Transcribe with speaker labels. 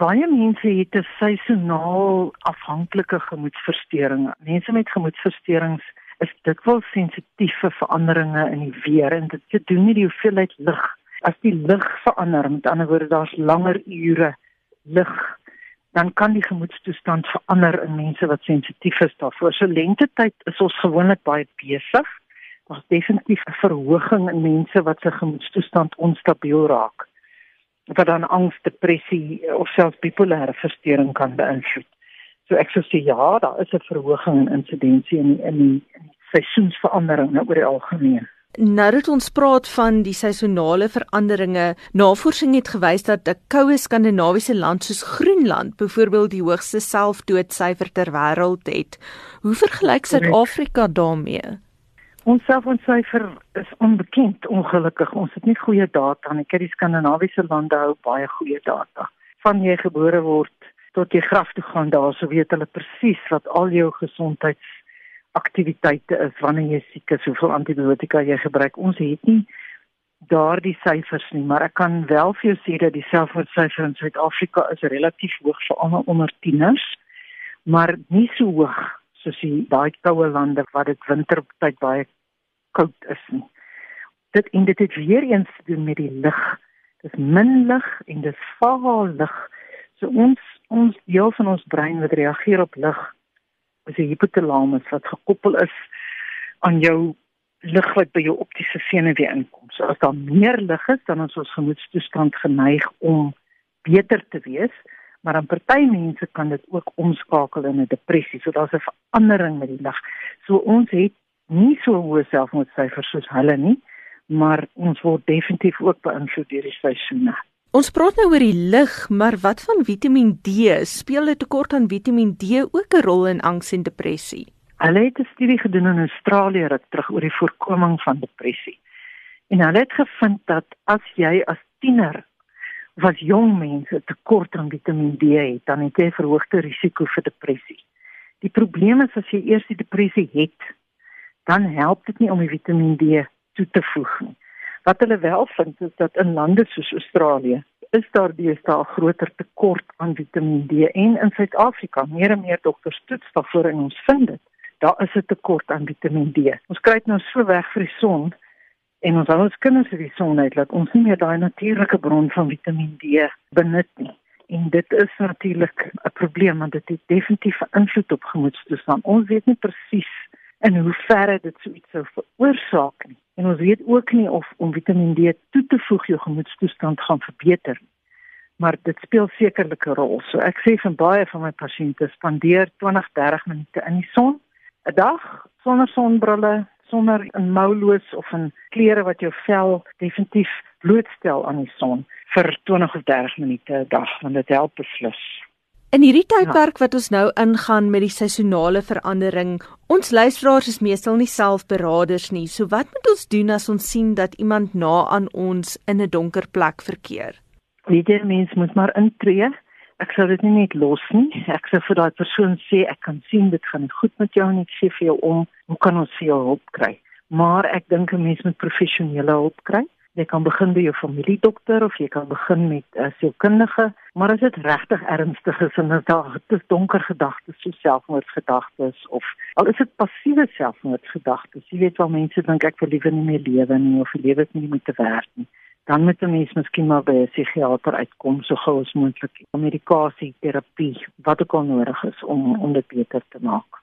Speaker 1: Baie mense het 'n seisoonaal afhanklike gemoedversteurings. Mense met gemoedversteurings is dikwels sensitief vir veranderinge in die weer en dit te doen met die hoeveelheid lig. As die lig verander, met ander woorde daar's langer ure lig, dan kan die gemoedstoestand verander in mense wat sensitief is daarvoor. So lentetyd is ons gewoonlik baie besig. Daar's definitief 'n verhoging in mense wat se gemoedstoestand onstabiel raak wat dan angs, depressie of selfs bipolêre versteuring kan beïnvloed. So ek sou sê ja, daar is 'n verhoging in insidensie in in die, die seisoensveranderinge oor die algemeen.
Speaker 2: Nou dat ons praat van die seisonale veranderinge, navorsing het gewys dat 'n koue skandinawiese land soos Groenland byvoorbeeld die hoogste selfdoodsyfer ter wêreld het. Hoe vergelyk Suid-Afrika daarmee?
Speaker 1: Ons selfoonsyfer is onbekend ongelukkig. Ons het nie goeie data nie. Kyk, die skandinawiese lande hou baie goeie data. Van jy gebore word tot jy graf toe gaan, daar sou weet hulle presies wat al jou gesondheidsaktiwiteite is wanneer jy siek is, hoeveel antibiotika jy gebruik. Ons het nie daardie syfers nie, maar ek kan wel vir jou sê dat die selfoonsyfer in Suid-Afrika is relatief hoog vir almal onder tieners, maar nie so hoog soos die baie koue lande wat dit wintertyd baie koud is nie. Dit en dit het weer eens te doen met die lig. Dis min lig en dis vaal lig. So ons ons deel van ons brein wat reageer op lig is die hypothalamus wat gekoppel is aan jou lig wat by jou optiese senuwee inkom. So as daar meer lig is, dan is ons gemoedstoestand geneig om beter te wees maar dan party mense kan dit ook omskakel in 'n depressie. So daar's 'n verandering met die lig. So ons het nie so hoë selfmoordsyfers soos hulle nie, maar ons word definitief ook beïnvloed deur die seisoene.
Speaker 2: Ons praat nou oor die lig, maar wat van Vitamiin D? Speel 'n tekort aan Vitamiin D ook 'n rol in angs en depressie?
Speaker 1: Hulle het 'n studie gedoen in Australië ruk terug oor die voorkoming van depressie. En hulle het gevind dat as jy as tiener wat jong mense tekort aan Vitamiin D het, dan het jy verhoogde risiko vir depressie. Die probleem is as jy eers die depressie het, dan help dit nie om die Vitamiin D toe te voeg nie. Wat hulle wel vind is dat in lande soos Australië is daar deesdae 'n groter tekort aan Vitamiin D en in Suid-Afrika meer en meer dokters toets daarvoor en ons vind dit. Daar is 'n tekort aan Vitamiin D. Ons kry dit nou so weg vir die son en ons al ons kinders in die son uit laat ons nie meer daai natuurlike bron van Vitamiin D benut nie. En dit is natuurlik 'n probleem want dit het definitief 'n invloed op gemoedstoestand. Ons weet nie presies in hoe ver dit so iets sou veroorsaak nie. En ons weet ook nie of om Vitamiin D toe te voeg jou gemoedstoestand gaan verbeter nie. Maar dit speel sekerlik 'n rol. So ek sê van baie van my pasiënte spandeer 20-30 minute in die son 'n dag sonder sonbrille, sonder 'n mouloos of 'n klere wat jou vel definitief blootstel aan die son vir 20 of 30 minute 'n dag want dit help beslis.
Speaker 2: In hierdie tydperk ja. wat ons nou ingaan met die seisonale verandering, ons luisteraars is meestal nie selfberaders nie. So wat moet ons doen as ons sien dat iemand na aan ons in 'n donker plek verkeer?
Speaker 1: Ieder mens moet maar intree ek sou dit nie net los nie. Ek sou vir daai persoon sê ek kan sien dit gaan goed met jou en ek sê vir jou om hoe kan ons vir jou hulp kry? Maar ek dink 'n mens moet professionele hulp kry. Jy kan begin by jou familiedokter of jy kan begin met 'n uh, sielkundige, maar as dit regtig ernstig is en dit is donker gedagtes so selfmoordgedagtes of al is dit passiewe selfmoordgedagtes. Jy weet wel mense dink ek liewer nie meer lewe nie of lewe is nie meer te werd nie dan moet 'n mens miskien maar by 'n psigiater uitkom so gou as moontlik. Medikasie, terapie, wat ook al nodig is om om dit beter te maak.